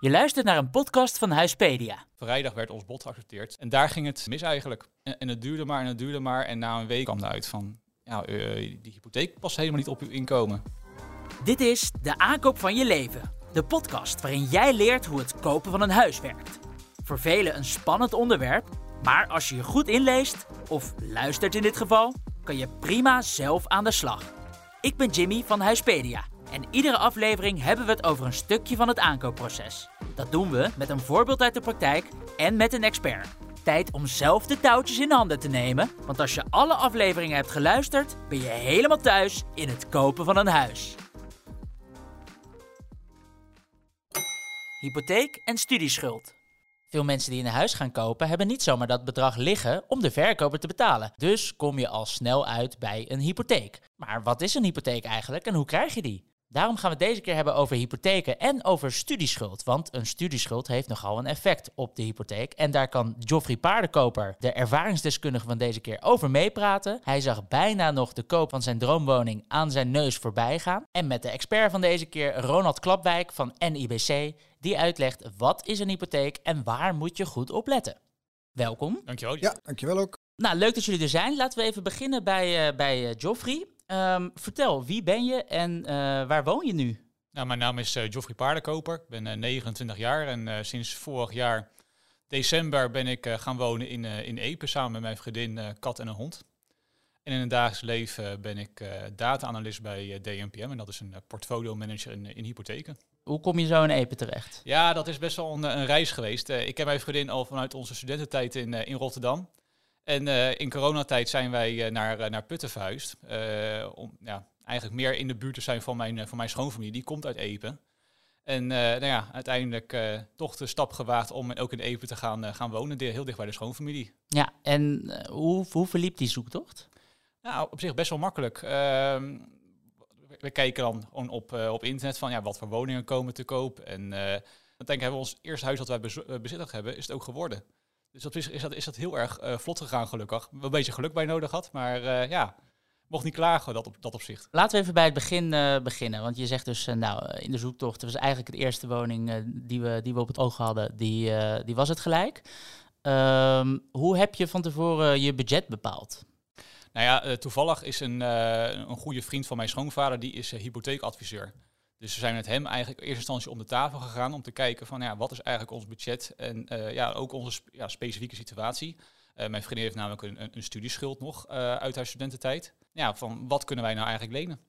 Je luistert naar een podcast van Huispedia. Vrijdag werd ons bod geaccepteerd. En daar ging het mis eigenlijk. En, en het duurde maar en het duurde maar. En na een week kwam eruit van... Ja, eh, die hypotheek past helemaal niet op uw inkomen. Dit is De Aankoop van Je Leven. De podcast waarin jij leert hoe het kopen van een huis werkt. Voor velen een spannend onderwerp. Maar als je je goed inleest, of luistert in dit geval, kan je prima zelf aan de slag. Ik ben Jimmy van Huispedia. En iedere aflevering hebben we het over een stukje van het aankoopproces. Dat doen we met een voorbeeld uit de praktijk en met een expert. Tijd om zelf de touwtjes in handen te nemen, want als je alle afleveringen hebt geluisterd, ben je helemaal thuis in het kopen van een huis. Hypotheek en studieschuld. Veel mensen die een huis gaan kopen hebben niet zomaar dat bedrag liggen om de verkoper te betalen. Dus kom je al snel uit bij een hypotheek. Maar wat is een hypotheek eigenlijk en hoe krijg je die? Daarom gaan we het deze keer hebben over hypotheken en over studieschuld. Want een studieschuld heeft nogal een effect op de hypotheek. En daar kan Joffrey Paardenkoper, de ervaringsdeskundige van deze keer, over meepraten. Hij zag bijna nog de koop van zijn droomwoning aan zijn neus voorbij gaan. En met de expert van deze keer, Ronald Klapwijk van NIBC, die uitlegt wat is een hypotheek en waar moet je goed op letten. Welkom. Dankjewel. Ja, dankjewel ook. Nou, leuk dat jullie er zijn. Laten we even beginnen bij, uh, bij uh, Joffrey. Um, vertel, wie ben je en uh, waar woon je nu? Nou, mijn naam is uh, Joffrey Paardenkoper. Ik ben uh, 29 jaar en sinds vorig jaar december ben ik gaan wonen in, in Epe samen met mijn vriendin, kat en een hond. En in het dagelijks leven ben ik data-analyst bij DNPM en dat is een portfolio manager in, in hypotheken. Hoe kom je zo in Epe terecht? Ja, dat is best wel een, een reis geweest. ik ken mijn vriendin al vanuit onze studententijd in, in Rotterdam. En uh, in coronatijd zijn wij uh, naar, uh, naar Putten verhuisd. om ja, eigenlijk meer in de buurt te zijn van mijn, van mijn schoonfamilie. Die komt uit Epen. En nou ja, uiteindelijk toch de stap gewaagd om ook in Epen te gaan, gaan wonen. Heel dicht bij de schoonfamilie. Ja, en hoe, hoe verliep die zoektocht? Nou, op zich best wel makkelijk. Ehm, we kijken dan op, op internet van ja, wat voor woningen komen te koop. En uiteindelijk hebben we ons eerste huis dat wij bezittigd hebben, is het ook geworden. Dus dat is, is, dat, is dat heel erg uh, vlot gegaan, gelukkig. Wel een beetje geluk bij nodig had, maar uh, ja, mocht niet klagen dat, op, dat opzicht. Laten we even bij het begin uh, beginnen. Want je zegt dus, nou, in de zoektocht, was eigenlijk het eerste woning die, we, die we op het oog hadden, die, die was het gelijk. Um, hoe heb je van tevoren je budget bepaald? Nou ja, toevallig is een, een goede vriend van mijn schoonvader, die is hypotheekadviseur. Dus we zijn met hem eigenlijk in eerste instantie om de tafel gegaan om te kijken van ja, wat is eigenlijk ons budget en uh, ja, ook onze ja, specifieke situatie. Uh, mijn vriendin heeft namelijk een, een studieschuld nog uh, uit haar studententijd. Ja, van wat kunnen wij nou eigenlijk lenen?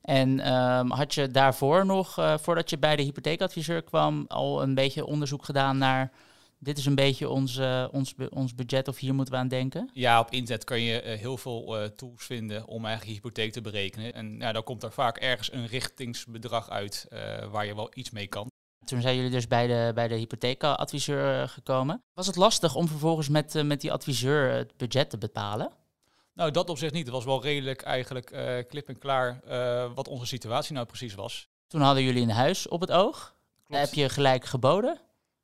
En um, had je daarvoor nog, voordat je bij de hypotheekadviseur kwam, al een beetje onderzoek gedaan naar dit is een beetje ons, uh, ons, ons budget of hier moeten we aan denken? Ja, op internet kan je uh, heel veel uh, tools vinden om eigenlijk je hypotheek te berekenen. En ja, dan komt er vaak ergens een richtingsbedrag uit waar je wel iets mee kan. Toen zijn jullie dus bij de, bij de hypotheekadviseur gekomen. Was het lastig om vervolgens met, met die adviseur het budget te bepalen? Nou, dat op zich niet. Het was wel redelijk eigenlijk klip en klaar wat onze situatie nou precies was. Toen hadden jullie een huis op het oog. Klopt. Heb je gelijk geboden?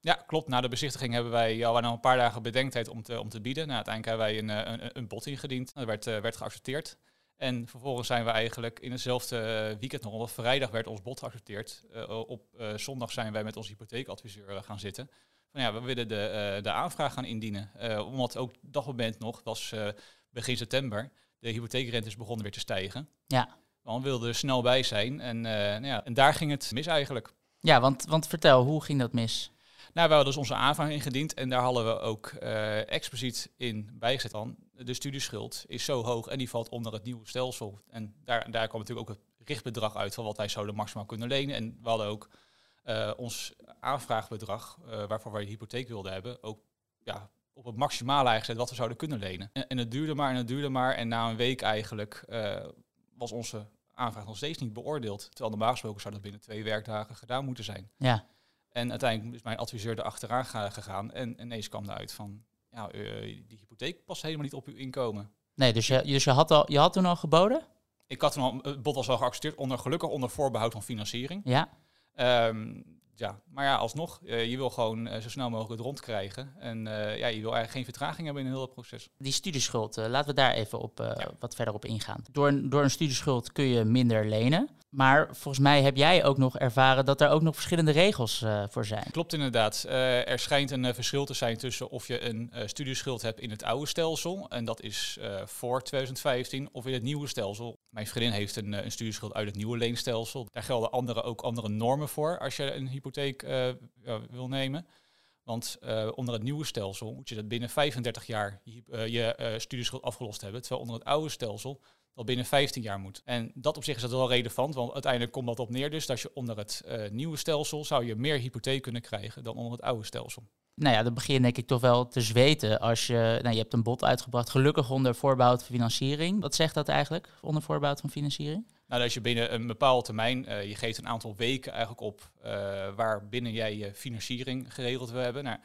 Ja, klopt. Na de bezichtiging hebben wij al een paar dagen bedenktijd om te, om te bieden. Nou, uiteindelijk hebben wij een, een, een bod ingediend. Dat werd, uh, werd geaccepteerd. En vervolgens zijn we eigenlijk in hetzelfde weekend nog, op vrijdag werd ons bod geaccepteerd. Uh, op uh, zondag zijn wij met onze hypotheekadviseur gaan zitten. Van ja, we willen de, de aanvraag gaan indienen. omdat ook dat moment nog, was begin september, de hypotheekrentes begonnen weer te stijgen. Ja. Want we wilden er snel bij zijn. En, nou ja, en daar ging het mis eigenlijk. Ja, want, want vertel, hoe ging dat mis? Nou, we hadden dus onze aanvraag ingediend en daar hadden we ook uh, expliciet in bijgezet dan. De studieschuld is zo hoog en die valt onder het nieuwe stelsel. En daar, daar kwam natuurlijk ook het richtbedrag uit van wat wij zouden maximaal kunnen lenen. En we hadden ook uh, ons aanvraagbedrag, uh, waarvoor wij de hypotheek wilden hebben, ook ja, op het maximale gezet wat we zouden kunnen lenen. En, en, het duurde maar en het duurde maar. En na een week eigenlijk was onze aanvraag nog steeds niet beoordeeld. Terwijl normaal gesproken zou dat binnen twee werkdagen gedaan moeten zijn. Ja. En uiteindelijk is mijn adviseur erachteraan gegaan en ineens kwam eruit van, ja, uh, die hypotheek past helemaal niet op uw inkomen. Nee, dus je, dus je, had, al, je had toen al geboden? Ik had toen al, het bod was al geaccepteerd, onder, gelukkig onder voorbehoud van financiering. Ja. Um, ja, maar ja, alsnog, uh, je wil gewoon uh, zo snel mogelijk het rondkrijgen. En uh, ja, je wil eigenlijk geen vertraging hebben in heel proces. Die studieschuld, laten we daar even op, ja. wat verder op ingaan. Door door een studieschuld kun je minder lenen. Maar volgens mij heb jij ook nog ervaren dat er ook nog verschillende regels uh, voor zijn. Klopt inderdaad. Uh, er schijnt een uh, verschil te zijn tussen of je een studieschuld hebt in het oude stelsel, en dat is voor 2015, of in het nieuwe stelsel. Mijn vriendin heeft een, een studieschuld uit het nieuwe leenstelsel. Daar gelden andere, ook andere normen voor als je een hypotheek wil nemen. Want onder het nieuwe stelsel moet je dat binnen 35 jaar je, je studieschuld afgelost hebben. Terwijl onder het oude stelsel dat binnen 15 jaar moet. En dat op zich is dat wel relevant, want uiteindelijk komt dat op neer dus dat je onder het uh, nieuwe stelsel zou je meer hypotheek kunnen krijgen dan onder het oude stelsel. Nou ja, dan begin denk ik toch wel te zweten als je, nou je hebt een bod uitgebracht, gelukkig onder voorbehoud van financiering. Wat zegt dat eigenlijk, onder voorbehoud van financiering? Nou, als je binnen een bepaald termijn, uh, je geeft een aantal weken eigenlijk op uh, waar binnen jij je financiering geregeld wil hebben. Nou,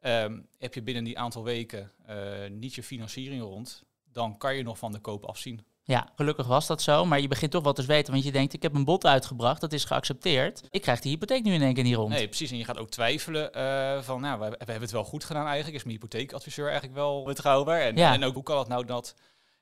um, heb je binnen die aantal weken niet je financiering rond, dan kan je nog van de koop afzien. Ja, gelukkig was dat zo. Maar je begint toch wel te weten, want je denkt, ik heb een bod uitgebracht, dat is geaccepteerd. Ik krijg die hypotheek nu in één keer niet rond. Nee, precies. En je gaat ook twijfelen uh, van, nou, we, we, hebben het wel goed gedaan eigenlijk. Is mijn hypotheekadviseur eigenlijk wel betrouwbaar? En, ja. en ook, hoe kan het nou dat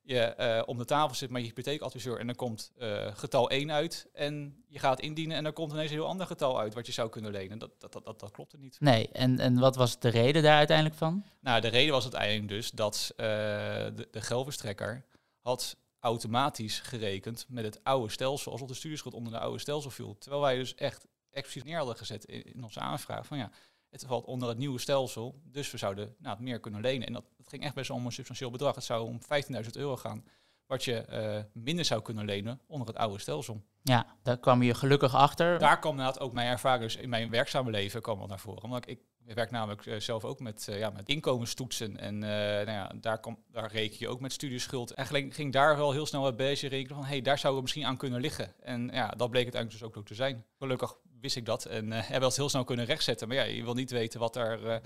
je uh, om de tafel zit met je hypotheekadviseur en dan komt uh, getal 1 uit en je gaat indienen en dan komt ineens een heel ander getal uit wat je zou kunnen lenen. Dat, dat, dat, dat, dat klopt er niet. Nee, en, en wat was de reden daar uiteindelijk van? Nou, de reden was uiteindelijk dus dat de, de gelverstrekker had automatisch gerekend met het oude stelsel, alsof de studieschuld onder de oude stelsel viel. Terwijl wij dus echt expliciet neer hadden gezet in, onze aanvraag van ja, het valt onder het nieuwe stelsel, dus we zouden nou, meer kunnen lenen. En dat, dat ging echt best wel om een substantieel bedrag. Het zou om 15.000 euro gaan, wat je uh, minder zou kunnen lenen onder het oude stelsel. Ja, daar kwam je gelukkig achter. Daar kwam inderdaad ook mijn ervaring, dus in mijn werkzame leven kwam wel naar voren. Omdat ik, ik werk namelijk uh, zelf ook met, uh, ja, met inkomenstoetsen en uh, nou ja, daar, kom, daar reken je ook met studieschuld. Eigenlijk ging daar wel heel snel wat bezig rekenen van, hé, hey, daar zou we misschien aan kunnen liggen. En ja, dat bleek het eigenlijk dus ook, te zijn. Gelukkig wist ik dat en hebben we het heel snel kunnen rechtzetten. Maar ja, je wil niet weten wat daar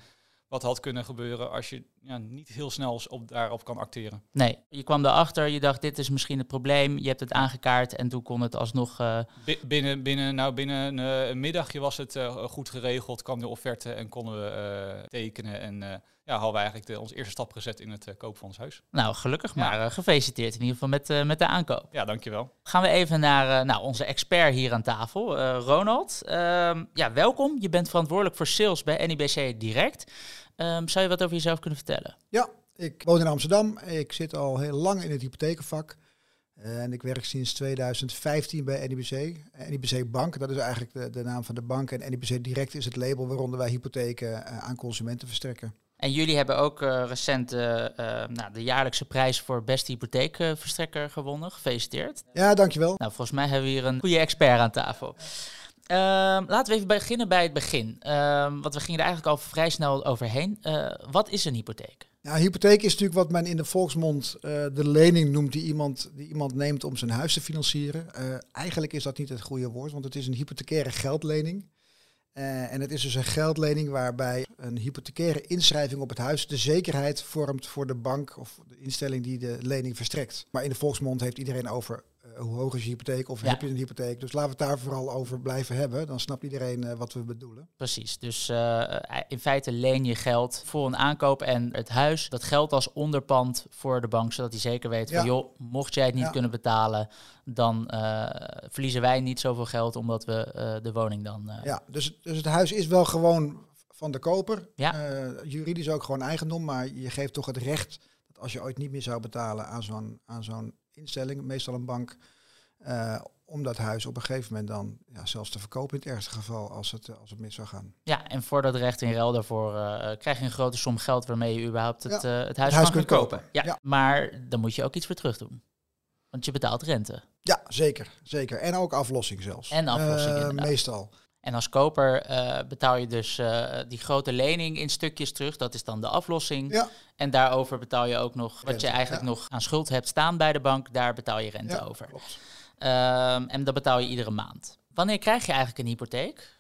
wat had kunnen gebeuren als je ja, niet heel snel op, daarop kan acteren. Nee, je kwam erachter, je dacht dit is misschien het probleem, je hebt het aangekaart en toen kon het alsnog... Uh... binnen, binnen, nou, binnen uh, een middagje was het uh, goed geregeld, kwam de offerte en konden we tekenen en ja, hadden we eigenlijk de, onze eerste stap gezet in het uh, kopen van ons huis. Nou, gelukkig maar. Uh, gefeliciteerd in ieder geval met, uh, met de aankoop. Ja, dankjewel. Gaan we even naar nou, onze expert hier aan tafel, Ronald. Ehm, ja, welkom. Je bent verantwoordelijk voor sales bij NIBC Direct. Um, zou je wat over jezelf kunnen vertellen? Ja, ik woon in Amsterdam. Ik zit al heel lang in het hypothekenvak. En ik werk sinds 2015 bij NIBC. NIBC Bank, dat is eigenlijk de, de naam van de bank. En NIBC Direct is het label waaronder wij hypotheken aan consumenten verstrekken. En jullie hebben ook uh, recent uh, nou, de jaarlijkse prijs voor beste hypotheekverstrekker gewonnen. Gefeliciteerd. Ja, dankjewel. Nou, volgens mij hebben we hier een goede expert aan tafel. Ehm, laten we even beginnen bij het begin. Ehm, want we gingen er eigenlijk al vrij snel overheen. Wat is een hypotheek? Ja, hypotheek is natuurlijk wat men in de volksmond de lening noemt die iemand, die iemand neemt om zijn huis te financieren. eigenlijk is dat niet het goede woord, want het is een hypothecaire geldlening. Uh, en het is dus een geldlening waarbij een hypothecaire inschrijving op het huis de zekerheid vormt voor de bank of de instelling die de lening verstrekt. Maar in de volksmond heeft iedereen over hoe hoog is je hypotheek of heb je een hypotheek. Dus laten we het daar vooral over blijven hebben. Dan snapt iedereen uh, wat we bedoelen. Precies. Dus in feite leen je geld voor een aankoop en het huis. Dat geldt als onderpand voor de bank, zodat hij zeker weet van joh, mocht jij het niet ja. kunnen betalen, dan verliezen wij niet zoveel geld omdat we de woning dan. Ja, dus, dus het huis is wel gewoon van de koper. Ja. juridisch ook gewoon eigendom, maar je geeft toch het recht dat als je ooit niet meer zou betalen aan zo'n aan zo'n instelling, meestal een bank, om dat huis op een gegeven moment dan ja, zelfs te verkopen in het ergste geval als het, als het mis zou gaan. Ja, en voor dat recht in ruil daarvoor krijg je een grote som geld waarmee je überhaupt het, ja. het huis, het huis kan kunt kopen. kopen. Ja, ja, maar dan moet je ook iets voor terug doen. Want je betaalt rente. Ja, zeker. zeker. En ook aflossing zelfs. En aflossing, uh, Meestal. En als koper uh, betaal je dus uh, die grote lening in stukjes terug. Dat is dan de aflossing. Ja. En daarover betaal je ook nog wat je eigenlijk nog aan schuld hebt staan bij de bank. Daar betaal je rente ja, over. Klopt. Um, en dat betaal je iedere maand. Wanneer krijg je eigenlijk een hypotheek?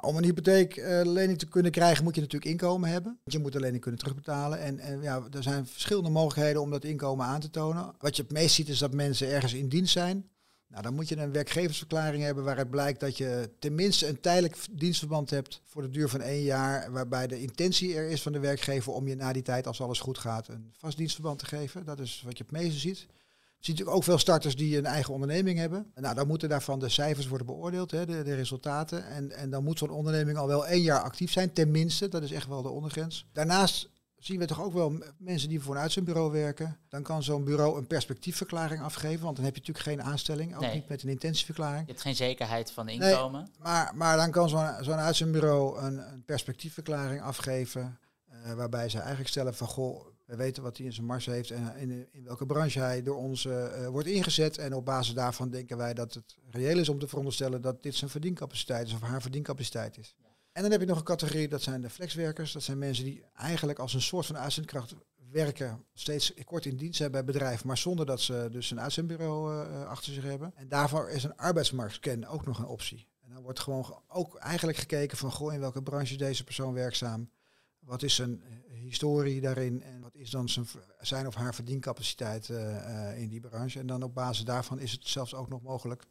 Om een hypotheeklening uh, te kunnen krijgen moet je natuurlijk inkomen hebben. Je moet de lening kunnen terugbetalen. En, en ja, er zijn verschillende mogelijkheden om dat inkomen aan te tonen. Wat je het meest ziet is dat mensen ergens in dienst zijn. Nou, dan moet je een werkgeversverklaring hebben waaruit blijkt dat je tenminste een tijdelijk dienstverband hebt voor de duur van één jaar. Waarbij de intentie er is van de werkgever om je na die tijd, als alles goed gaat, een vast dienstverband te geven. Dat is wat je het meeste ziet. Je ziet natuurlijk ook veel starters die een eigen onderneming hebben. Nou, dan moeten daarvan de cijfers worden beoordeeld, hè, de, de resultaten. En, en dan moet zo'n onderneming al wel één jaar actief zijn, tenminste. Dat is echt wel de ondergrens. Daarnaast zien we toch ook wel mensen die voor een uitzendbureau werken. Dan kan zo'n bureau een perspectiefverklaring afgeven, want dan heb je natuurlijk geen aanstelling, ook Nee. niet met een intentieverklaring. Je hebt geen zekerheid van inkomen. Maar, maar dan kan zo'n zo'n uitzendbureau een, een perspectiefverklaring afgeven, eh, waarbij ze eigenlijk stellen van, goh, we weten wat hij in zijn mars heeft en in, in welke branche hij door ons eh, eh, wordt ingezet. En op basis daarvan denken wij dat het reëel is om te veronderstellen dat dit zijn verdiencapaciteit is of haar verdiencapaciteit is. En dan heb je nog een categorie, dat zijn de flexwerkers. Dat zijn mensen die eigenlijk als een soort van uitzendkracht werken, steeds kort in dienst zijn bij bedrijf, maar zonder dat ze dus een uitzendbureau eh, achter zich hebben. En daarvoor is een arbeidsmarktscan ook nog een optie. En dan wordt gewoon ge- ook eigenlijk gekeken van, goh, in welke branche deze persoon werkzaam? Wat is zijn eh, historie daarin en wat is dan zijn, zijn of haar verdiencapaciteit eh, in die branche? En dan op basis daarvan is het zelfs ook nog mogelijk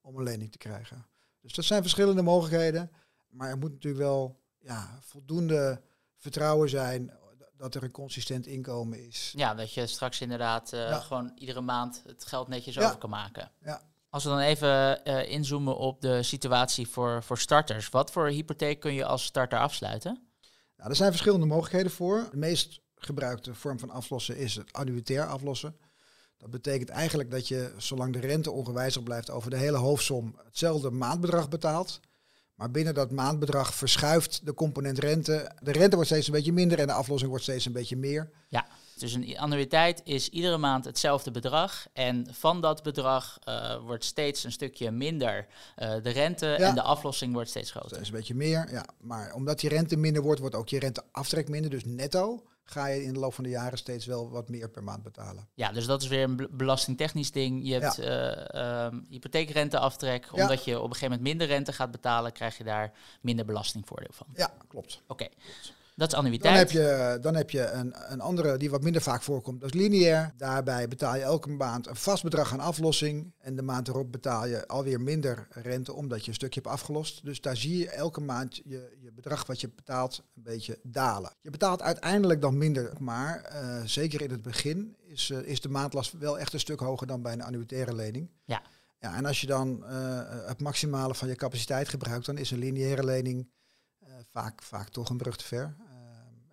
om een lening te krijgen. Dus dat zijn verschillende mogelijkheden. Maar er moet natuurlijk wel ja, voldoende vertrouwen zijn dat er een consistent inkomen is. Ja, dat je straks inderdaad eh, Ja. gewoon iedere maand het geld netjes Ja. over kan maken. Ja. Als we dan even eh, inzoomen op de situatie voor, voor starters. Wat voor hypotheek kun je als starter afsluiten? Nou, er zijn verschillende mogelijkheden voor. De meest gebruikte vorm van aflossen is het annuitair aflossen. Dat betekent eigenlijk dat je, zolang de rente ongewijzigd blijft over de hele hoofdsom, hetzelfde maandbedrag betaalt. Maar binnen dat maandbedrag verschuift de component rente. De rente wordt steeds een beetje minder en de aflossing wordt steeds een beetje meer. Dus een annuïteit is iedere maand hetzelfde bedrag. En van dat bedrag eh, wordt steeds een stukje minder eh, de rente Ja. en de aflossing wordt steeds groter. Steeds een beetje meer, ja. Maar omdat die rente minder wordt, wordt ook je renteaftrek minder. Dus netto ga je in de loop van de jaren steeds wel wat meer per maand betalen. Ja, dus dat is weer een be- belastingtechnisch ding. Je hebt eh ehm, hypotheekrenteaftrek. Ja. Omdat je op een gegeven moment minder rente gaat betalen, krijg je daar minder belastingvoordeel van. Ja, klopt. Oké, dat is Dan annuïteit. heb je, dan heb je een, een andere die wat minder vaak voorkomt, dat is lineair. Daarbij betaal je elke maand een vast bedrag aan aflossing. En de maand erop betaal je alweer minder rente, omdat je een stukje hebt afgelost. Dus daar zie je elke maand je, je bedrag wat je betaalt een beetje dalen. Je betaalt uiteindelijk dan minder, maar eh, zeker in het begin is, eh, is de maandlast wel echt een stuk hoger dan bij een annuitaire lening. Ja. Ja, en als je dan eh, het maximale van je capaciteit gebruikt, dan is een lineaire lening vaak, vaak toch een brug te ver.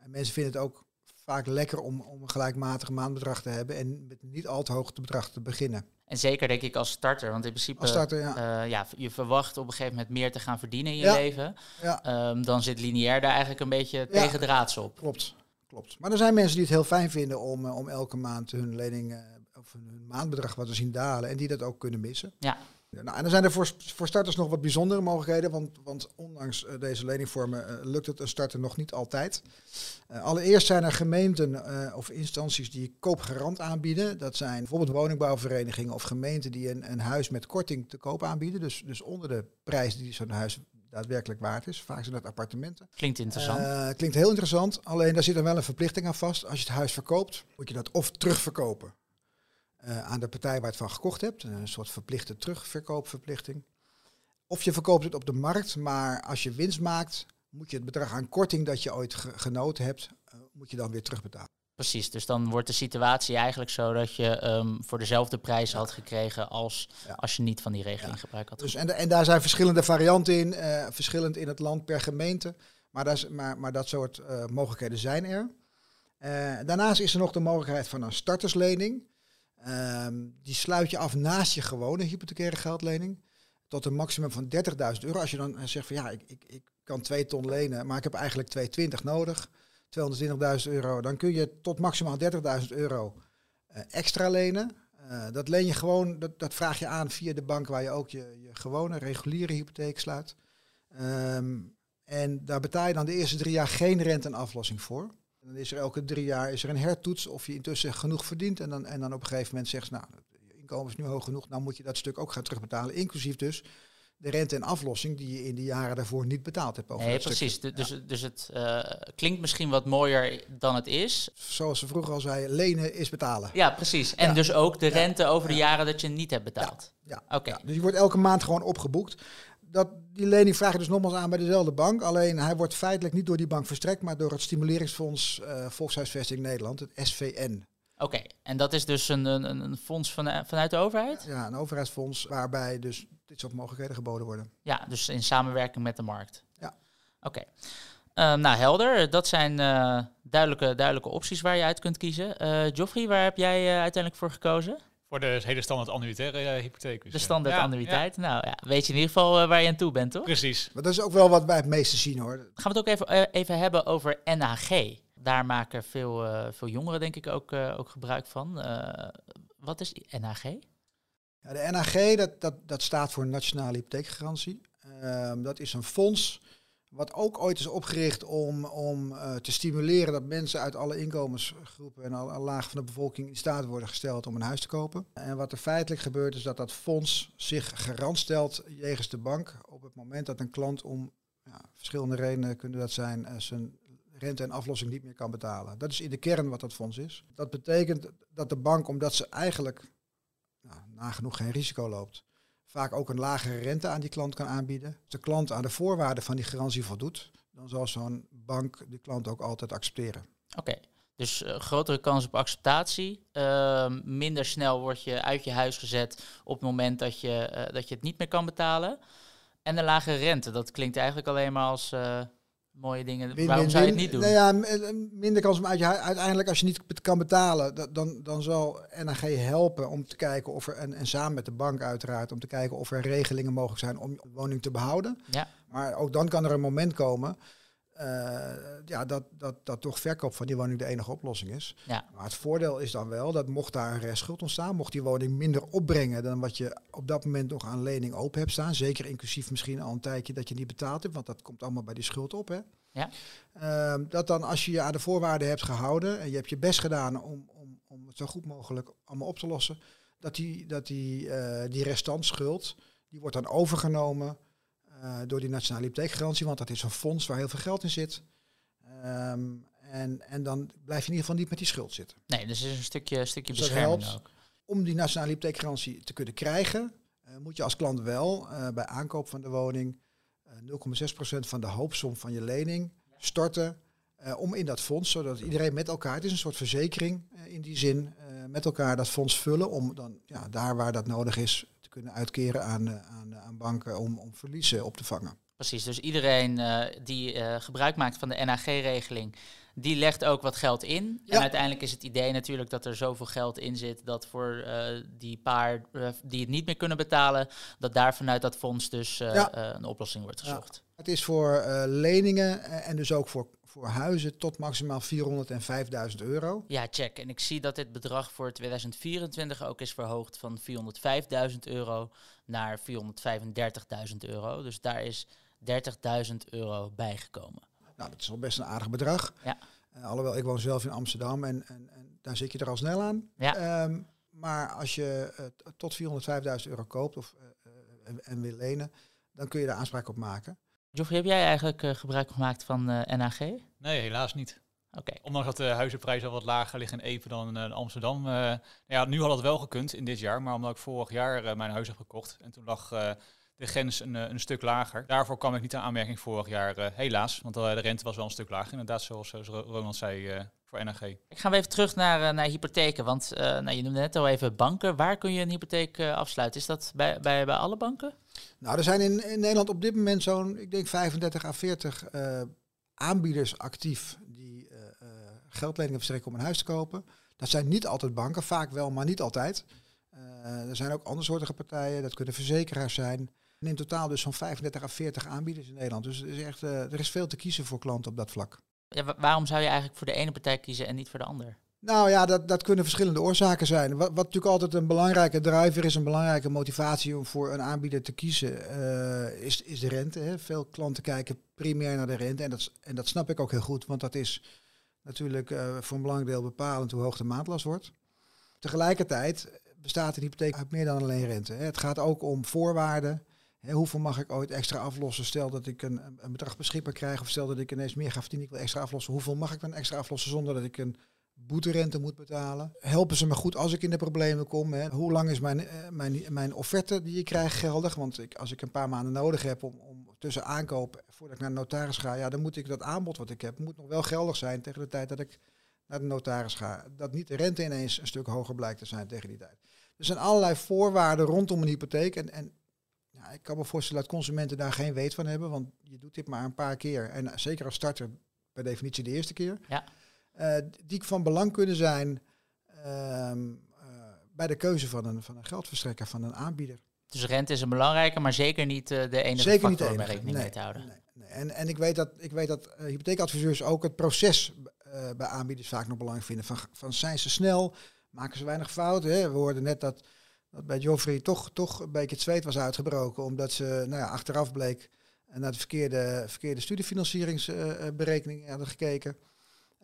En mensen vinden het ook vaak lekker om, om een gelijkmatig maandbedrag te hebben en met niet al te hoog bedrag te beginnen. En zeker denk ik als starter, want in principe, Als starter, ja. eh, ja, je verwacht op een gegeven moment meer te gaan verdienen in je Ja. leven. Ja. Ehm, dan zit lineair daar eigenlijk een beetje tegen draads op. Klopt, klopt. Maar er zijn mensen die het heel fijn vinden om, eh, om elke maand hun lening eh, of hun hun maandbedrag wat te zien dalen en die dat ook kunnen missen. Ja. Nou, en dan zijn er voor, voor starters nog wat bijzondere mogelijkheden, want, want ondanks eh, deze leningvormen eh, lukt het een starter nog niet altijd. Eh, allereerst zijn er gemeenten of instanties die koopgarant aanbieden. Dat zijn bijvoorbeeld woningbouwverenigingen of gemeenten die een, een huis met korting te koop aanbieden. Dus, dus onder de prijs die zo'n huis daadwerkelijk waard is. Vaak zijn dat appartementen. Klinkt interessant. Klinkt heel interessant, alleen daar zit dan wel een verplichting aan vast. Als je het huis verkoopt, moet je dat of terugverkopen aan de partij waar je het van gekocht hebt. Een soort verplichte terugverkoopverplichting. Of je verkoopt het op de markt, maar als je winst maakt, moet je het bedrag aan korting dat je ooit ge- genoten hebt, eh, moet je dan weer terugbetalen. Precies, dus dan wordt de situatie eigenlijk zo dat je ehm, voor dezelfde prijs had gekregen als Ja. als je niet van die regeling gebruik had. Dus, en, de- en daar zijn verschillende varianten in, eh, verschillend in het land per gemeente. Maar, dat, is, maar, maar dat soort eh, mogelijkheden zijn er. Eh, daarnaast is er nog de mogelijkheid van een starterslening. Ehm, die sluit je af naast je gewone hypothecaire geldlening. Tot een maximum van 30.000 euro. Als je dan eh, zegt van ja, ik, ik, ik kan 2 ton lenen, maar ik heb eigenlijk 220 nodig. 220.000 euro. Dan kun je tot maximaal 30.000 euro eh, extra lenen. Eh, dat leen je gewoon, dat, dat vraag je aan via de bank waar je ook je, je gewone reguliere hypotheek sluit. Ehm, en daar betaal je dan de eerste drie jaar geen rente en aflossing voor. En dan is er elke drie jaar is er een hertoets of je intussen genoeg verdient. En dan, en dan op een gegeven moment zegt ze, nou, je inkomen is nu hoog genoeg, dan moet je dat stuk ook gaan terugbetalen. Inclusief dus de rente en aflossing die je in de jaren daarvoor niet betaald hebt. Over Nee, precies. Du- Dus, dus het eh, klinkt misschien wat mooier dan het is. Zoals ze vroeger al zei, lenen is betalen. Ja, precies. En Ja. dus ook de Ja. rente over de Ja. jaren dat je niet hebt betaald. Ja, Oké. ja, dus die wordt elke maand gewoon opgeboekt. Dat, die lening vraag je dus nogmaals aan bij dezelfde bank. Alleen hij wordt feitelijk niet door die bank verstrekt, maar door het Stimuleringsfonds eh, Volkshuisvesting Nederland, het SVN. Oké, en dat is dus een, een, een fonds van, vanuit de overheid? Ja, een overheidsfonds waarbij dus dit soort mogelijkheden geboden worden. Ja, dus in samenwerking met de markt. Ja. Oké. Ehm, nou, helder. Dat zijn eh, duidelijke, duidelijke opties waar je uit kunt kiezen. Uh, Joffrey, waar heb jij uh, uiteindelijk voor gekozen? Voor de hele standaard annuitaire hypotheek. Dus, de standaard annuïteit. Nou ja, weet je in ieder geval waar je aan toe bent, toch? Precies. Maar dat is ook wel wat wij het meeste zien, hoor. Gaan we het ook even, even hebben over NHG. Daar maken veel, veel jongeren, denk ik, ook, ook gebruik van. wat is NHG? Ja, de NHG, dat, dat, dat staat voor Nationale Hypotheekgarantie. Ehm, dat is een fonds wat ook ooit is opgericht om, om uh, te stimuleren dat mensen uit alle inkomensgroepen en alle lagen van de bevolking in staat worden gesteld om een huis te kopen. En wat er feitelijk gebeurt is dat dat fonds zich garant stelt jegens de bank op het moment dat een klant om ja, verschillende redenen kunnen dat zijn uh, zijn rente en aflossing niet meer kan betalen. Dat is in de kern wat dat fonds is. Dat betekent dat de bank, omdat ze eigenlijk nou, nagenoeg geen risico loopt, vaak ook een lagere rente aan die klant kan aanbieden. Als de klant aan de voorwaarden van die garantie voldoet, dan zal zo'n bank die klant ook altijd accepteren. Oké, dus uh, grotere kans op acceptatie. Uh, minder snel word je uit je huis gezet op het moment dat je, uh, dat je het niet meer kan betalen. En een lagere rente, dat klinkt eigenlijk alleen maar als eh, mooie dingen. Waarom zou je het niet doen? Nou ja, m- minder kans om uit je uiteindelijk als je niet kan betalen, da- dan, dan zal NAG helpen om te kijken of er en, en samen met de bank uiteraard om te kijken of er regelingen mogelijk zijn om de woning te behouden. Ja. Maar ook dan kan er een moment komen eh, ja, dat, dat, dat toch verkoop van die woning de enige oplossing is. Ja. Maar het voordeel is dan wel dat mocht daar een restschuld ontstaan, mocht die woning minder opbrengen dan wat je op dat moment nog aan lening open hebt staan, zeker inclusief misschien al een tijdje dat je niet betaald hebt, want dat komt allemaal bij die schuld op. Hè? Ja. Ehm, dat dan als je je aan de voorwaarden hebt gehouden en je hebt je best gedaan om, om, om het zo goed mogelijk allemaal op te lossen, dat die, dat die, eh, die restantschuld, die wordt dan overgenomen eh, door die nationale hypotheekgarantie, want dat is een fonds waar heel veel geld in zit. Ehm, en, en dan blijf je in ieder geval niet met die schuld zitten. Nee, dus is een stukje, stukje Dus bescherming helpt. ook. Om die nationale hypotheekgarantie te kunnen krijgen, eh, moet je als klant wel eh, bij aankoop van de woning eh 0,6% van de hoopsom van je lening storten om in dat fonds, zodat iedereen met elkaar, het is een soort verzekering in die zin, met elkaar dat fonds vullen om dan ja, daar waar dat nodig is kunnen uitkeren aan, eh, aan, aan banken om, om verliezen op te vangen. Precies, dus iedereen eh, die eh, gebruik maakt van de NAG-regeling, die legt ook wat geld in. Ja. En uiteindelijk is het idee natuurlijk dat er zoveel geld in zit dat voor eh, die paar eh, die het niet meer kunnen betalen, dat daar vanuit dat fonds dus eh, Ja. eh, een oplossing wordt Ja. gezocht. Het is voor eh, leningen eh, en dus ook voor, voor huizen tot maximaal 400 en 5000 euro. Ja. check. En ik zie dat dit bedrag voor 2024 ook is verhoogd van 405.000 euro naar 435.000 euro. Dus daar is 30.000 euro bijgekomen. Nou, dat is wel best een aardig bedrag. Ja. Eh, alhoewel, ik woon zelf in Amsterdam en, en, en daar zit je er al snel aan. Ja. Ehm, maar als je eh, tot 405.000 euro koopt of, eh, en, en wil lenen, dan kun je daar aanspraak op maken. Joffrey, heb jij eigenlijk eh, gebruik gemaakt van eh, NAG? Oké. Nee, helaas niet. Ondanks dat de huizenprijzen al wat lager liggen in Epe dan eh, in Amsterdam. eh, ja, nu had het wel gekund in dit jaar, maar omdat ik vorig jaar eh, mijn huis heb gekocht en toen lag eh, de grens een, eh, een stuk lager. Daarvoor kwam ik niet aan aanmerking vorig jaar, eh, helaas. Want eh, de rente was wel een stuk lager, inderdaad, zoals, zoals Ro- Ronald zei, eh, voor NAG. Ik ga even terug naar, eh, naar hypotheken. Want eh, nou, je noemde net al even banken. Waar kun je een hypotheek eh, afsluiten? Is dat bij, bij, bij alle banken? Nou, er zijn in, Nederland op dit moment zo'n, ik denk 35 à 40 eh, aanbieders actief die eh, geldleningen verstrekken om een huis te kopen. Dat zijn niet altijd banken, vaak wel, maar niet altijd. Er zijn ook andersoortige partijen, dat kunnen verzekeraars zijn. En in totaal dus zo'n 35 à 40 aanbieders in Nederland. Dus er is, echt, er is veel te kiezen voor klanten op dat vlak. Ja, wa- waarom zou je eigenlijk voor de ene partij kiezen en niet voor de ander? Nou ja, dat, dat kunnen verschillende oorzaken zijn. Wat, wat natuurlijk altijd een belangrijke driver is, een belangrijke motivatie om voor een aanbieder te kiezen, eh, is, is de rente. Hè. Veel klanten kijken primair naar de rente en dat, en dat snap ik ook heel goed, want dat is natuurlijk eh, voor een belangrijk deel bepalend hoe hoog de maandlast wordt. Tegelijkertijd bestaat een hypotheek uit meer dan alleen rente. Hè. Het gaat ook om voorwaarden. Hè, hoeveel mag ik ooit extra aflossen? Stel dat ik een, een bedrag beschikbaar krijg of stel dat ik ineens meer ga verdienen, ik wil extra aflossen. Hoeveel mag ik dan extra aflossen zonder dat ik een boeterente moet betalen. Helpen ze me goed als ik in de problemen kom? Hè? Hoe lang is mijn, eh, mijn, mijn offerte die ik krijg geldig? Want ik, als ik een paar maanden nodig heb om, om tussen aankoop, voordat ik naar de notaris ga, ja, dan moet ik dat aanbod wat ik heb, moet nog wel geldig zijn tegen de tijd dat ik naar de notaris ga, dat niet de rente ineens een stuk hoger blijkt te zijn tegen die tijd. Er zijn allerlei voorwaarden rondom een hypotheek. En, en ja, ik kan me voorstellen dat consumenten daar geen weet van hebben, want je doet dit maar een paar keer. En zeker als starter per definitie de eerste keer. Ja. Uh, die van belang kunnen zijn ehm, eh, bij de keuze van een, van een geldverstrekker, van een aanbieder. Dus rente is een belangrijke, maar zeker niet uh, de enige zeker factor om rekening mee te houden. Nee, nee. En, en ik weet dat, ik weet dat hypotheekadviseurs ook het proces bij aanbieders vaak nog belangrijk vinden. Van, van zijn ze snel, maken ze weinig fouten. Hè? We hoorden net dat, dat bij Joffrey toch, toch een beetje het zweet was uitgebroken, omdat ze nou ja, achteraf bleek naar de verkeerde, verkeerde studiefinancieringsberekeningen hadden gekeken.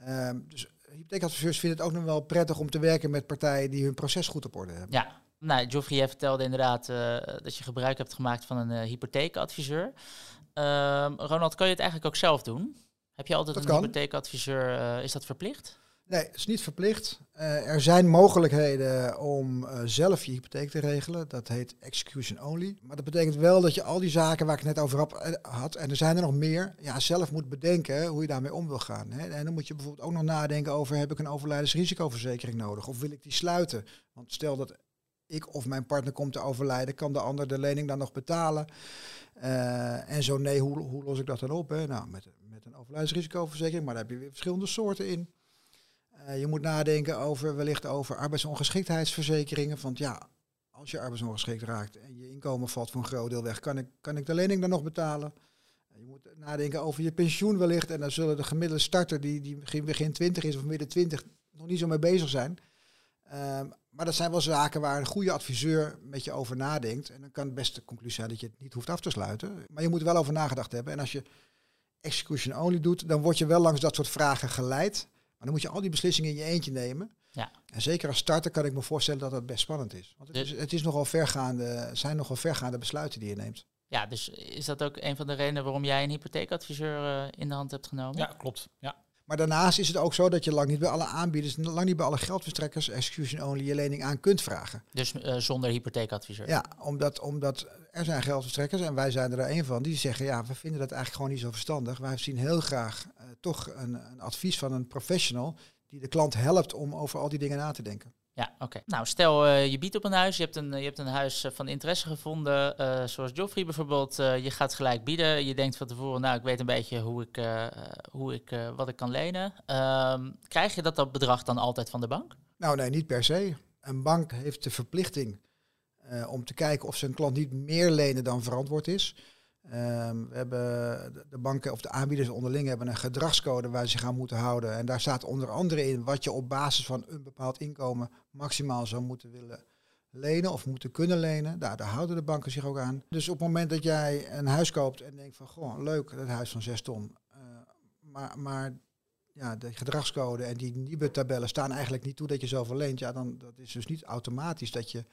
Ehm, dus hypotheekadviseurs vinden het ook nog wel prettig om te werken met partijen die hun proces goed op orde hebben. Ja, nou, Geoffrey, jij vertelde inderdaad uh, dat je gebruik hebt gemaakt van een uh, hypotheekadviseur. Ehm, Ronald, kan je het eigenlijk ook zelf doen? Heb je altijd dat een kan. hypotheekadviseur? Uh, is dat verplicht? Nee, het is niet verplicht. Uh, er zijn mogelijkheden om uh, zelf je hypotheek te regelen. Dat heet execution only. Maar dat betekent wel dat je al die zaken waar ik net over had, en er zijn er nog meer, ja, zelf moet bedenken hoe je daarmee om wil gaan. Hè. En dan moet je bijvoorbeeld ook nog nadenken over, heb ik een overlijdensrisicoverzekering nodig? Of wil ik die sluiten? Want stel dat ik of mijn partner komt te overlijden, kan de ander de lening dan nog betalen? En zo nee, hoe, hoe los ik dat dan op? Nou, met, met een overlijdensrisicoverzekering, maar daar heb je weer verschillende soorten in. Uh, je moet nadenken over wellicht over arbeidsongeschiktheidsverzekeringen. Want ja, als je arbeidsongeschikt raakt en je inkomen valt voor een groot deel weg, kan ik, kan ik de lening dan nog betalen? Uh, je moet nadenken over je pensioen wellicht. En dan zullen de gemiddelde starter die, die begin, begin 20 is of midden 20 nog niet zo mee bezig zijn. Uh, maar dat zijn wel zaken waar een goede adviseur met je over nadenkt. En dan kan het beste conclusie zijn dat je het niet hoeft af te sluiten. Maar je moet er wel over nagedacht hebben. En als je execution only doet, dan word je wel langs dat soort vragen geleid. Maar dan moet je al die beslissingen in je eentje nemen. Ja. En zeker als starter kan ik me voorstellen dat dat best spannend is. Want het, is, het is nogal vergaande, zijn nogal vergaande besluiten die je neemt. Ja, dus is dat ook een van de redenen waarom jij een hypotheekadviseur uh, in de hand hebt genomen? Ja, klopt. Ja. Maar daarnaast is het ook zo dat je lang niet bij alle aanbieders, lang niet bij alle geldverstrekkers, execution only, je lening aan kunt vragen. Dus uh, zonder hypotheekadviseur? Ja, omdat, omdat er zijn geldverstrekkers en wij zijn er een van die zeggen, ja, we vinden dat eigenlijk gewoon niet zo verstandig. Wij zien heel graag uh, toch een, een advies van een professional die de klant helpt om over al die dingen na te denken. Ja, oké. Nou, stel uh, je biedt op een huis, je hebt een, je hebt een huis van interesse gevonden, uh, zoals Joffrey bijvoorbeeld. Je gaat gelijk bieden, je denkt van tevoren, nou, ik weet een beetje hoe ik, hoe ik, wat ik kan lenen. Ehm, krijg je dat, dat bedrag dan altijd van de bank? Nou, nee, niet per se. Een bank heeft de verplichting om te kijken of zijn klant niet meer lenen dan verantwoord is. Um, we hebben de banken of de aanbieders onderling hebben een gedragscode waar ze zich aan moeten houden. En daar staat onder andere in wat je op basis van een bepaald inkomen maximaal zou moeten willen lenen of moeten kunnen lenen. Daar, daar houden de banken zich ook aan. Dus op het moment dat jij een huis koopt en denkt van goh, leuk, dat huis van 6 ton. Uh, maar, maar ja, de gedragscode en die nieuwe tabellen staan eigenlijk niet toe dat je zoveel leent. Ja, dan dat is dus niet automatisch dat je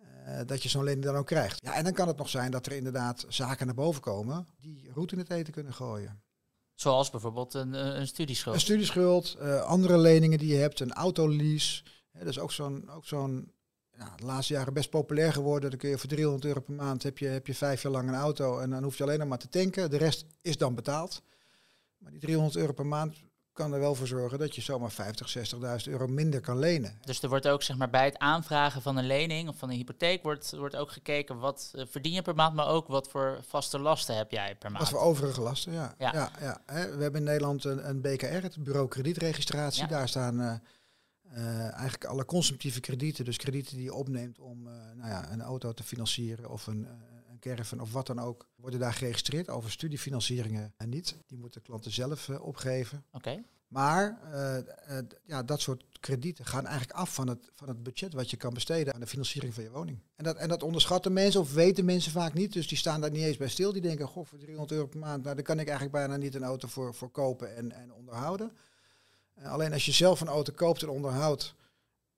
uh, dat je zo'n lening dan ook krijgt. Ja, en dan kan het nog zijn dat er inderdaad zaken naar boven komen die roet in het eten kunnen gooien. Zoals bijvoorbeeld een, een studieschuld. Een studieschuld, uh, andere leningen die je hebt, een autolease. Dat is ook zo'n, ook zo'n ja, de laatste jaren best populair geworden. Dan kun je voor 300 euro per maand heb je, heb je vijf jaar lang een auto en dan hoef je alleen nog maar te tanken. De rest is dan betaald. Maar die 300 euro per maand kan er wel voor zorgen dat je zomaar 50, 60.000 euro minder kan lenen. Dus er wordt ook zeg maar, bij het aanvragen van een lening of van een hypotheek wordt, wordt ook gekeken wat uh, verdien je per maand, maar ook wat voor vaste lasten heb jij per maand. Wat voor overige lasten, ja. ja. ja. We hebben in Nederland een, een, BKR, het Bureau Kredietregistratie. Ja. Daar staan uh, uh, eigenlijk alle consumptieve kredieten, dus kredieten die je opneemt om nou ja, een auto te financieren of een caravan of wat dan ook, worden daar geregistreerd over studiefinancieringen en niet. Die moeten klanten zelf uh, opgeven. Oké. Okay. Maar uh, uh, ja, dat soort kredieten gaan eigenlijk af van het, van het budget wat je kan besteden aan de financiering van je woning. En dat, en dat onderschatten mensen of weten mensen vaak niet. Dus die staan daar niet eens bij stil. Die denken, goh, voor 300 euro per maand, nou, daar kan ik eigenlijk bijna niet een auto voor, voor kopen en, en onderhouden. alleen als je zelf een auto koopt en onderhoudt,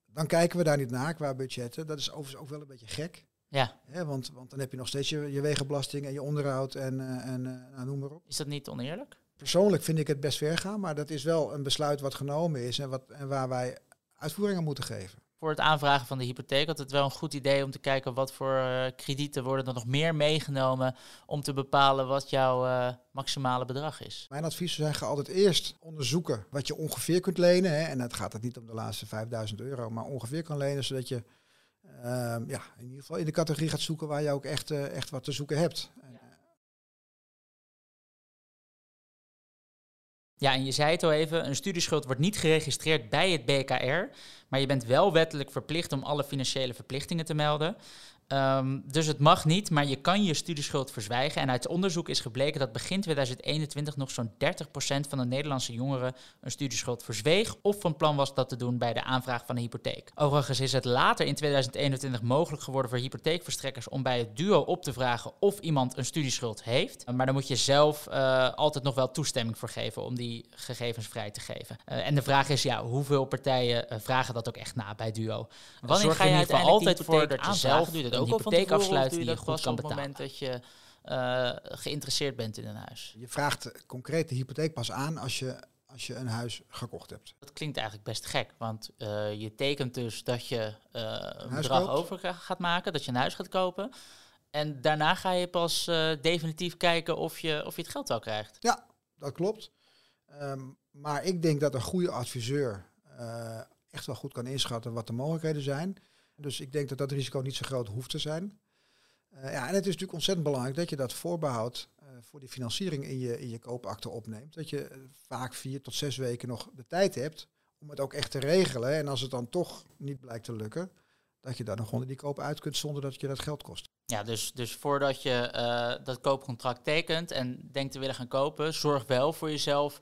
dan kijken we daar niet naar qua budgetten. Dat is overigens ook wel een beetje gek. Ja. ja want, want dan heb je nog steeds je, je wegenbelasting en je onderhoud en, uh, en uh, nou, noem maar op. Is dat niet oneerlijk? Persoonlijk vind ik het best ver gaan, maar dat is wel een besluit wat genomen is en, wat, en waar wij uitvoering aan moeten geven. voor het aanvragen van de hypotheek. had het wel een goed idee om te kijken wat voor uh, kredieten worden er nog meer meegenomen om te bepalen wat jouw uh, maximale bedrag is. Mijn advies zou zijn, ga altijd eerst onderzoeken wat je ongeveer kunt lenen. Hè. En het gaat het niet om de laatste 5000 euro, maar ongeveer kan lenen, zodat je ja, in ieder geval in de categorie gaat zoeken waar je ook echt, uh, echt wat te zoeken hebt. Ja, en je zei het al even, een studieschuld wordt niet geregistreerd bij het BKR, maar je bent wel wettelijk verplicht om alle financiële verplichtingen te melden. Um, dus het mag niet, maar je kan je studieschuld verzwijgen. En uit onderzoek is gebleken dat begin 2021 nog zo'n 30% van de Nederlandse jongeren een studieschuld verzweeg of van plan was dat te doen bij de aanvraag van een hypotheek. Overigens is het later in 2021 mogelijk geworden voor hypotheekverstrekkers om bij het duo op te vragen of iemand een studieschuld heeft. Maar dan moet je zelf uh, altijd nog wel toestemming voor geven om die gegevens vrij te geven. Uh, en de vraag is, ja, hoeveel partijen uh, vragen dat ook echt na bij duo? Wanneer ga je geval altijd voor dat je zelf doet ook een hypotheek afsluiten die je goed kan betalen. op het moment dat je uh, geïnteresseerd bent in een huis. Je vraagt concreet de hypotheek pas aan als je, als je een huis gekocht hebt. Dat klinkt eigenlijk best gek, want uh, je tekent dus dat je uh, een, een bedrag koopt. over gaat maken, dat je een huis gaat kopen. En daarna ga je pas definitief kijken of je, of je het geld wel krijgt. Ja, dat klopt. Um, maar ik denk dat een goede adviseur echt wel goed kan inschatten wat de mogelijkheden zijn. Dus ik denk dat dat risico niet zo groot hoeft te zijn. Uh, ja, en het is natuurlijk ontzettend belangrijk dat je dat voorbehoud uh, voor die financiering in je, in je koopakte opneemt. Dat je uh, vaak vier tot zes weken nog de tijd hebt om het ook echt te regelen. En als het dan toch niet blijkt te lukken, dat je daar nog onder die koop uit kunt zonder dat je dat geld kost. Ja, dus, dus voordat je dat koopcontract tekent en denkt te willen gaan kopen, zorg wel voor jezelf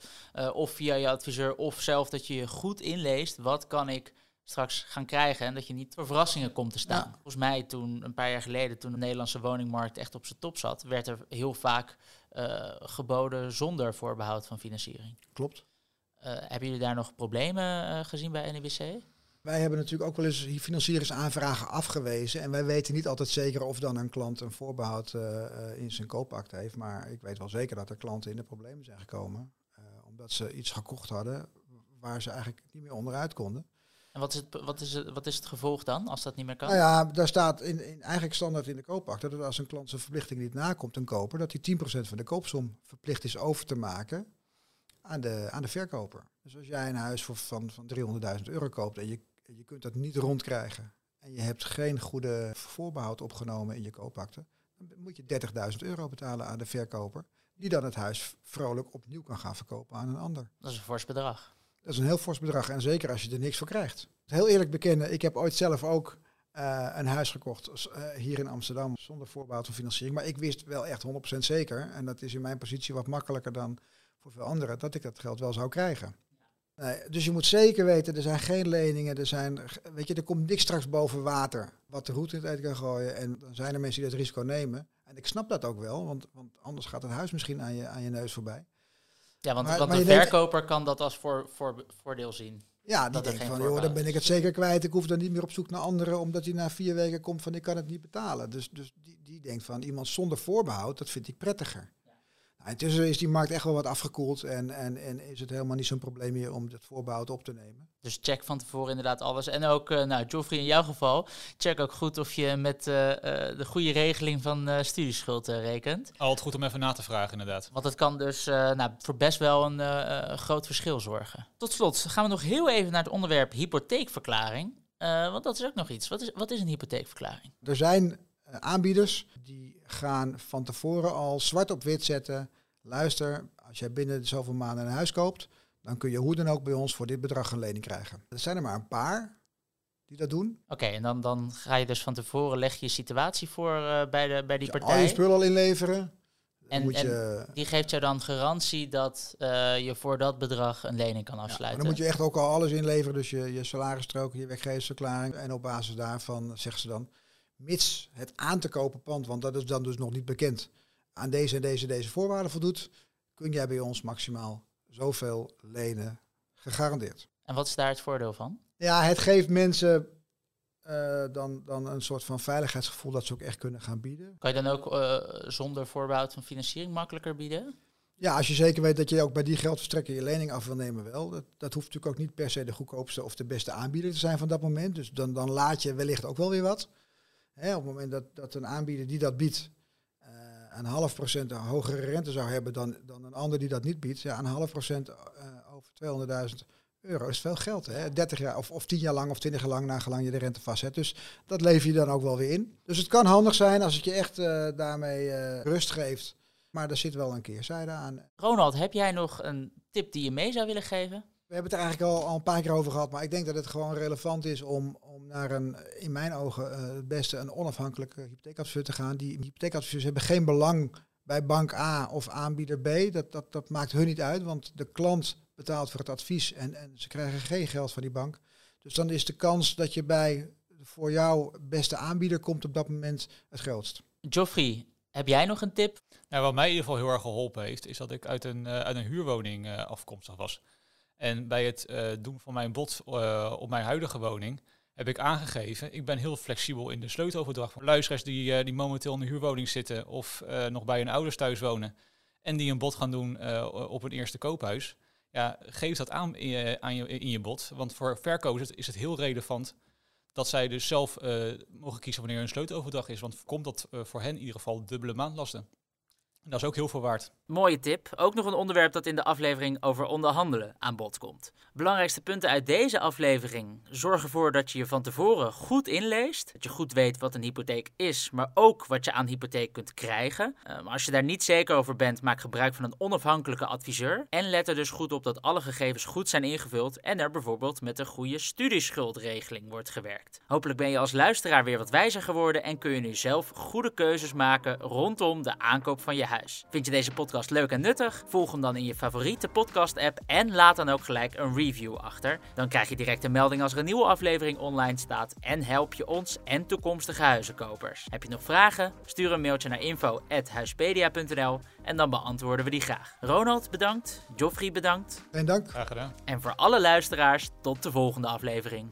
of via je adviseur of zelf dat je je goed inleest. Wat kan ik straks gaan krijgen en dat je niet voor verrassingen komt te staan. Volgens mij toen, een paar jaar geleden, toen de Nederlandse woningmarkt echt op zijn top zat, werd er heel vaak uh, geboden zonder voorbehoud van financiering. Klopt. Uh, hebben jullie daar nog problemen uh, gezien bij NEBC? Wij hebben natuurlijk ook wel eens financieringsaanvragen afgewezen. En wij weten niet altijd zeker of dan een klant een voorbehoud in zijn koopakte heeft. Maar ik weet wel zeker dat er klanten in de problemen zijn gekomen. omdat ze iets gekocht hadden waar ze eigenlijk niet meer onderuit konden. En wat is, het, wat, is het, wat is het gevolg dan, als dat niet meer kan? Nou ja, daar staat in, in eigenlijk standaard in de koopakte dat als een klant zijn verplichting niet nakomt, een koper, dat hij 10% van de koopsom verplicht is over te maken aan de, aan de verkoper. Dus als jij een huis voor, van, van 300.000 euro koopt en je, je kunt dat niet rondkrijgen en je hebt geen goede voorbehoud opgenomen in je koopakte, dan moet je 30.000 euro betalen aan de verkoper, die dan het huis vrolijk opnieuw kan gaan verkopen aan een ander. Dat is een fors bedrag. Dat is een heel fors bedrag. En zeker als je er niks voor krijgt. Heel eerlijk bekennen, ik heb ooit zelf ook uh, een huis gekocht uh, hier in Amsterdam zonder voorbouw van financiering. Maar ik wist wel echt 100% zeker, en dat is in mijn positie wat makkelijker dan voor veel anderen, dat ik dat geld wel zou krijgen. Nee, dus je moet zeker weten, er zijn geen leningen, er zijn, weet je, er komt niks straks boven water wat de route in het eten kan gooien. En dan zijn er mensen die dat risico nemen. En ik snap dat ook wel, want, want anders gaat het huis misschien aan je, aan je neus voorbij. Ja, want, maar, want maar de verkoper kan dat als voor, voor, voordeel zien. Ja, die denkt van, joh, dan ben ik het zeker kwijt. Ik hoef dan niet meer op zoek naar anderen, omdat hij na vier weken komt van, ik kan het niet betalen. Dus, dus die, die denkt van, iemand zonder voorbehoud, dat vind ik prettiger. Intussen is die markt echt wel wat afgekoeld en, en, en is het helemaal niet zo'n probleem meer om het voorbehoud op te nemen. Dus check van tevoren inderdaad alles. En ook, uh, nou, Joffrey, in jouw geval, check ook goed of je met uh, uh, de goede regeling van studieschuld rekent. Altijd goed om even na te vragen, inderdaad. Want het kan dus nou, voor best wel een groot verschil zorgen. Tot slot gaan we nog heel even naar het onderwerp hypotheekverklaring. want dat is ook nog iets. Wat is, wat is een hypotheekverklaring? Er zijn aanbieders die gaan van tevoren al zwart op wit zetten. Luister, als jij binnen zoveel maanden een huis koopt, dan kun je hoe dan ook bij ons voor dit bedrag een lening krijgen. Er zijn er maar een paar die dat doen. Oké, en dan, dan ga je dus van tevoren leg je je situatie voor uh, bij, de, bij die partij. Al je spullen al inleveren. En, moet en je... die geeft jou dan garantie dat uh, je voor dat bedrag een lening kan afsluiten. Ja, dan moet je echt ook al alles inleveren, dus je, je salarisstrook, je werkgeversverklaring. En op basis daarvan zeggen ze dan, mits het aan te kopen pand, want dat is dan dus nog niet bekend, aan deze en deze, deze voorwaarden voldoet, kun jij bij ons maximaal zoveel lenen gegarandeerd. En wat is daar het voordeel van? Ja, het geeft mensen uh, dan, dan een soort van veiligheidsgevoel dat ze ook echt kunnen gaan bieden. Kan je dan ook uh, zonder voorbehoud van financiering makkelijker bieden? Ja, als je zeker weet dat je ook bij die geldverstrekker je lening af wil nemen wel. Dat, dat hoeft natuurlijk ook niet per se de goedkoopste of de beste aanbieder te zijn van dat moment. Dus dan, dan laat je wellicht ook wel weer wat. Hè, op het moment dat, dat een aanbieder die dat biedt een half procent een hogere rente zou hebben dan, dan een ander die dat niet biedt. Ja, een half procent uh, over 200.000 euro is veel geld. Hè? 30 jaar of, of 10 jaar lang of 20 jaar lang nagelang je de rente vastzet. Dus dat lever je dan ook wel weer in. Dus het kan handig zijn als het je echt uh, daarmee rust geeft. Maar er zit wel een keerzijde aan. Ronald, heb jij nog een tip die je mee zou willen geven? We hebben het er eigenlijk al, al een paar keer over gehad, maar ik denk dat het gewoon relevant is om, om naar een, in mijn ogen, uh, het beste een onafhankelijke hypotheekadviseur te gaan. Die hypotheekadviseurs hebben geen belang bij bank A of aanbieder B. Dat, dat, dat maakt hun niet uit, want de klant betaalt voor het advies en, en ze krijgen geen geld van die bank. Dus dan is de kans dat je bij voor jou beste aanbieder komt op dat moment het grootst. Joffrey, heb jij nog een tip? Nou, wat mij in ieder geval heel erg geholpen heeft, is dat ik uit een, uh, uit een huurwoning uh, afkomstig was. En bij het uh, doen van mijn bod op mijn huidige woning heb ik aangegeven, ik ben heel flexibel in de sleuteloverdracht. Voor luisteraars die, die momenteel in de huurwoning zitten of nog bij hun ouders thuis wonen en die een bod gaan doen op een eerste koophuis, ja, geef dat aan in aan je, in je bod. Want voor verkopers is het heel relevant dat zij dus zelf mogen kiezen wanneer een sleuteloverdracht is. Want voorkomt dat voor hen in ieder geval dubbele maandlasten. Dat is ook heel veel waard. Mooie tip. Ook nog een onderwerp dat in de aflevering over onderhandelen aan bod komt. Belangrijkste punten uit deze aflevering. Zorg ervoor dat je je van tevoren goed inleest. Dat je goed weet wat een hypotheek is, maar ook wat je aan hypotheek kunt krijgen. Um, als je daar niet zeker over bent, maak gebruik van een onafhankelijke adviseur. En let er dus goed op dat alle gegevens goed zijn ingevuld en er bijvoorbeeld met een goede studieschuldregeling wordt gewerkt. Hopelijk ben je als luisteraar weer wat wijzer geworden en kun je nu zelf goede keuzes maken rondom de aankoop van je huis. Vind je deze podcast leuk en nuttig? Volg hem dan in je favoriete podcast-app en laat dan ook gelijk een review achter. Dan krijg je direct een melding als er een nieuwe aflevering online staat en help je ons en toekomstige huizenkopers. Heb je nog vragen? Stuur een mailtje naar info.huispedia.nl en dan beantwoorden we die graag. Ronald, bedankt. Joffrey, bedankt. En dank. Graag gedaan. En voor alle luisteraars, tot de volgende aflevering.